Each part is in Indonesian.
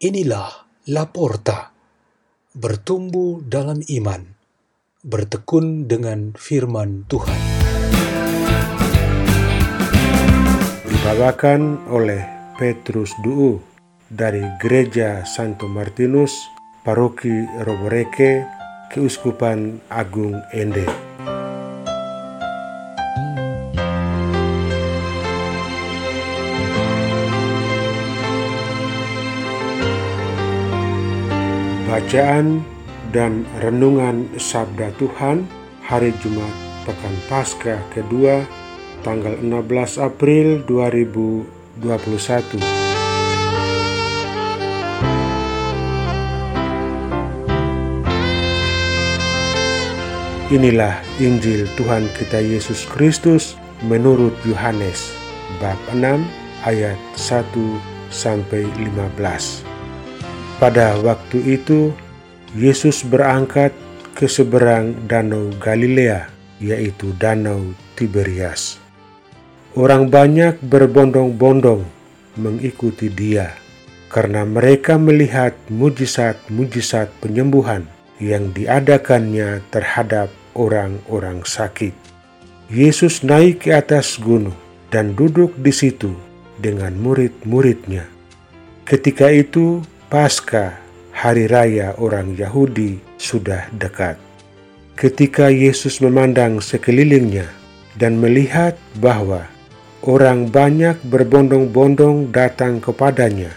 Inilah Laporta, bertumbuh dalam iman, bertekun dengan firman Tuhan. Dibawakan oleh Petrus Duu dari Gereja Santo Martinus, Paroki Roboreke, Keuskupan Agung Ende. Bacaan dan renungan Sabda Tuhan hari Jumat Pekan Paskah kedua tanggal 16 April 2021. Inilah Injil Tuhan kita Yesus Kristus menurut Yohanes bab 6 ayat 1 sampai 15. Pada waktu itu, Yesus berangkat ke seberang Danau Galilea, yaitu Danau Tiberias. Orang banyak berbondong-bondong mengikuti Dia karena mereka melihat mujizat-mujizat penyembuhan yang diadakannya terhadap orang-orang sakit. Yesus naik ke atas gunung dan duduk di situ dengan murid-muridnya. Ketika itu, Pasca, hari raya orang Yahudi, sudah dekat. Ketika Yesus memandang sekelilingnya dan melihat bahwa orang banyak berbondong-bondong datang kepadanya,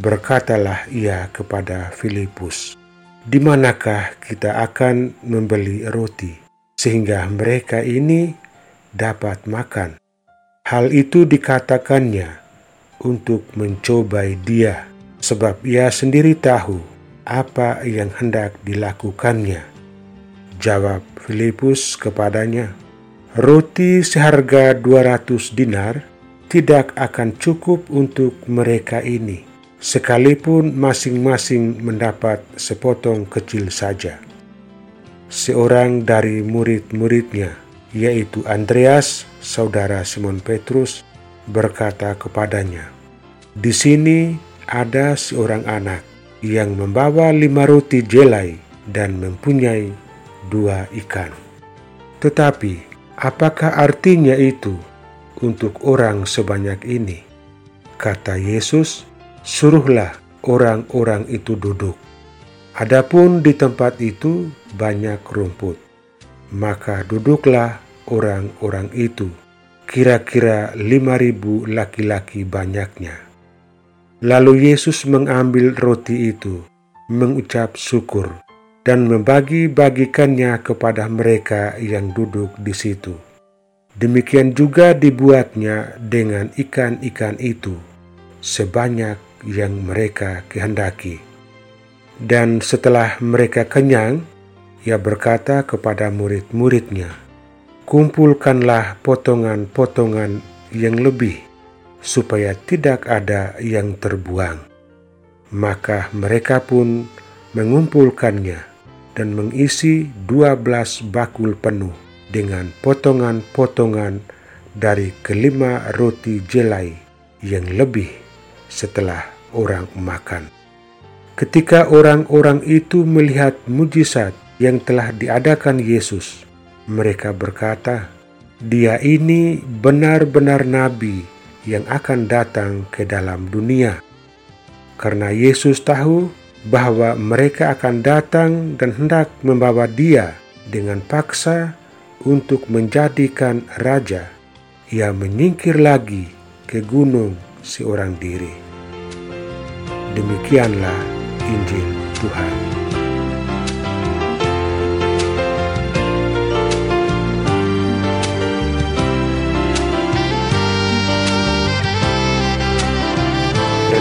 berkatalah ia kepada Filipus, "Di manakah kita akan membeli roti sehingga mereka ini dapat makan?" Hal itu dikatakannya untuk mencobai dia sebab ia sendiri tahu apa yang hendak dilakukannya. Jawab Filipus kepadanya, Roti seharga 200 dinar tidak akan cukup untuk mereka ini, sekalipun masing-masing mendapat sepotong kecil saja. Seorang dari murid-muridnya, yaitu Andreas, saudara Simon Petrus, berkata kepadanya, "Di sini ada seorang anak yang membawa lima roti jelai dan mempunyai dua ikan. Tetapi, apakah artinya itu untuk orang sebanyak ini? Kata Yesus, "Suruhlah orang-orang itu duduk." Adapun di tempat itu banyak rumput, maka duduklah orang-orang itu, kira-kira lima ribu laki-laki banyaknya. Lalu Yesus mengambil roti itu, mengucap syukur, dan membagi-bagikannya kepada mereka yang duduk di situ. Demikian juga dibuatnya dengan ikan-ikan itu, sebanyak yang mereka kehendaki. Dan setelah mereka kenyang, ia berkata kepada murid-muridnya, "Kumpulkanlah potongan-potongan yang lebih." Supaya tidak ada yang terbuang. Maka mereka pun mengumpulkannya dan mengisi dua belas bakul penuh dengan potongan-potongan dari kelima roti jelai yang lebih setelah orang makan. Ketika orang-orang itu melihat mujizat yang telah diadakan Yesus, mereka berkata, "Dia ini benar-benar nabi yang akan datang ke dalam dunia. Karena Yesus tahu bahwa mereka akan datang dan hendak membawa Dia dengan paksa untuk menjadikan raja, ia menyingkir lagi ke gunung seorang diri. Demikianlah Injil Tuhan.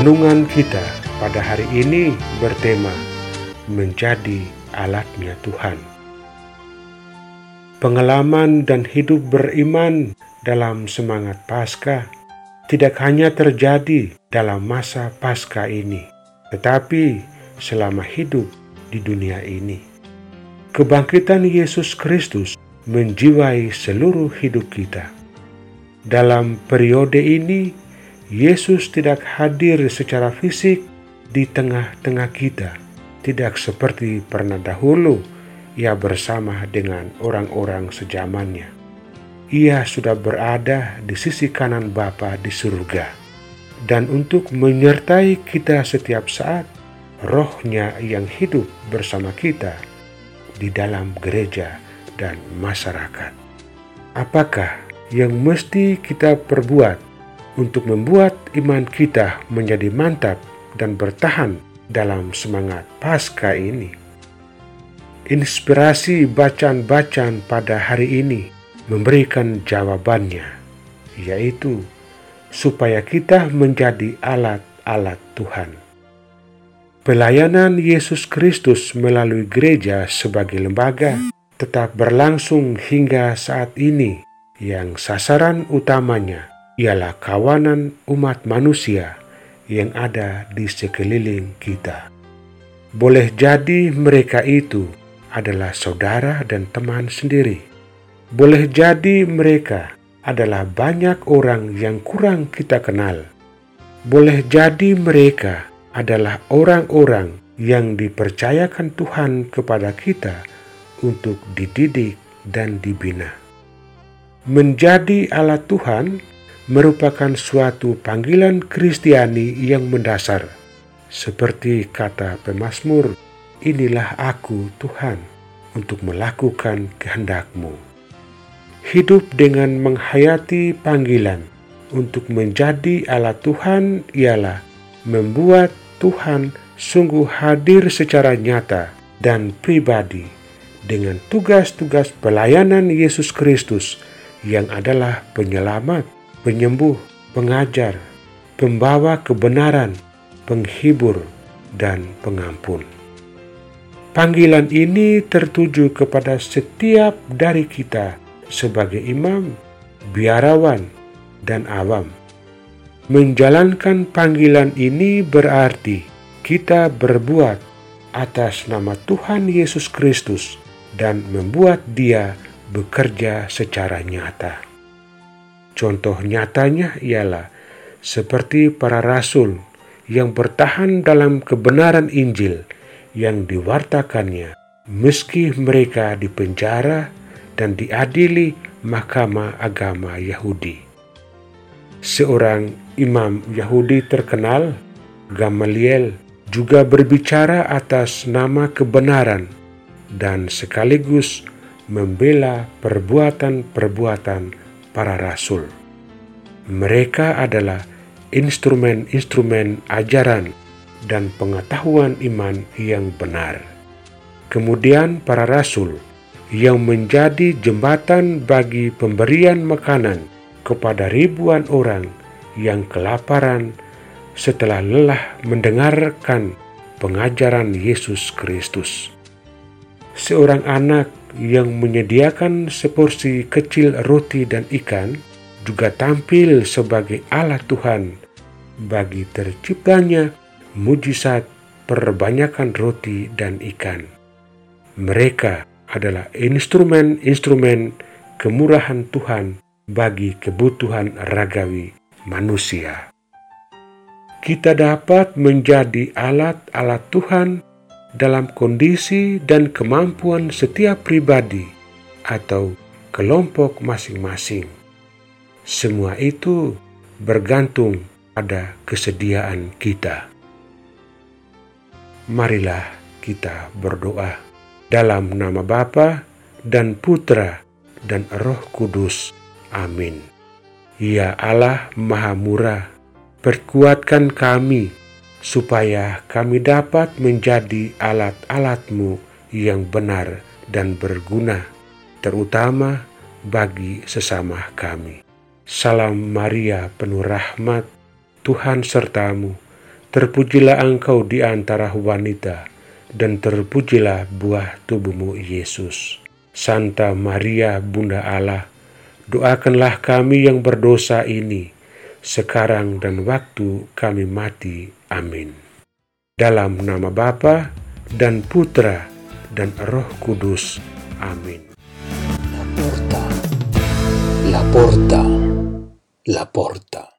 Renungan kita pada hari ini bertema menjadi alatnya Tuhan. Pengalaman dan hidup beriman dalam semangat Paskah tidak hanya terjadi dalam masa Paskah ini, tetapi selama hidup di dunia ini. Kebangkitan Yesus Kristus menjiwai seluruh hidup kita. Dalam periode ini, Yesus tidak hadir secara fisik di tengah-tengah kita, tidak seperti pernah dahulu ia bersama dengan orang-orang sejamannya. Ia sudah berada di sisi kanan Bapa di surga. Dan untuk menyertai kita setiap saat, rohnya yang hidup bersama kita di dalam gereja dan masyarakat. Apakah yang mesti kita perbuat untuk membuat iman kita menjadi mantap dan bertahan dalam semangat pasca ini. Inspirasi bacaan-bacaan pada hari ini memberikan jawabannya, yaitu supaya kita menjadi alat-alat Tuhan. Pelayanan Yesus Kristus melalui gereja sebagai lembaga tetap berlangsung hingga saat ini yang sasaran utamanya ialah kawanan umat manusia yang ada di sekeliling kita. Boleh jadi mereka itu adalah saudara dan teman sendiri. Boleh jadi mereka adalah banyak orang yang kurang kita kenal. Boleh jadi mereka adalah orang-orang yang dipercayakan Tuhan kepada kita untuk dididik dan dibina. Menjadi alat Tuhan merupakan suatu panggilan Kristiani yang mendasar. Seperti kata pemazmur, inilah aku Tuhan untuk melakukan kehendakmu. Hidup dengan menghayati panggilan untuk menjadi alat Tuhan ialah membuat Tuhan sungguh hadir secara nyata dan pribadi dengan tugas-tugas pelayanan Yesus Kristus yang adalah penyelamat penyembuh, pengajar, pembawa kebenaran, penghibur, dan pengampun. Panggilan ini tertuju kepada setiap dari kita sebagai imam, biarawan, dan awam. Menjalankan panggilan ini berarti kita berbuat atas nama Tuhan Yesus Kristus dan membuat Dia bekerja secara nyata. Contoh nyatanya ialah seperti para rasul yang bertahan dalam kebenaran Injil yang diwartakannya, meski mereka dipenjara dan diadili Mahkamah Agama Yahudi. Seorang imam Yahudi terkenal, Gamaliel, juga berbicara atas nama kebenaran dan sekaligus membela perbuatan-perbuatan para rasul. Mereka adalah instrumen-instrumen ajaran dan pengetahuan iman yang benar. Kemudian para rasul yang menjadi jembatan bagi pemberian makanan kepada ribuan orang yang kelaparan setelah lelah mendengarkan pengajaran Yesus Kristus. Seorang anak yang menyediakan seporsi kecil roti dan ikan juga tampil sebagai alat Tuhan bagi terciptanya mujizat perbanyakan roti dan ikan. Mereka adalah instrumen-instrumen kemurahan Tuhan bagi kebutuhan ragawi manusia. Kita dapat menjadi alat-alat Tuhan dalam kondisi dan kemampuan setiap pribadi atau kelompok masing-masing. Semua itu bergantung pada kesediaan kita. Marilah kita berdoa dalam nama Bapa dan Putra dan Roh Kudus. Amin. Ya Allah Maha Murah, perkuatkan kami supaya kami dapat menjadi alat-alatmu yang benar dan berguna, terutama bagi sesama kami. Salam Maria penuh rahmat, Tuhan sertamu, terpujilah engkau di antara wanita, dan terpujilah buah tubuhmu Yesus. Santa Maria Bunda Allah, doakanlah kami yang berdosa ini, sekarang dan waktu kami mati. Amin. Dalam nama Bapa dan Putra dan Roh Kudus. Amin. La porta, la porta, la porta.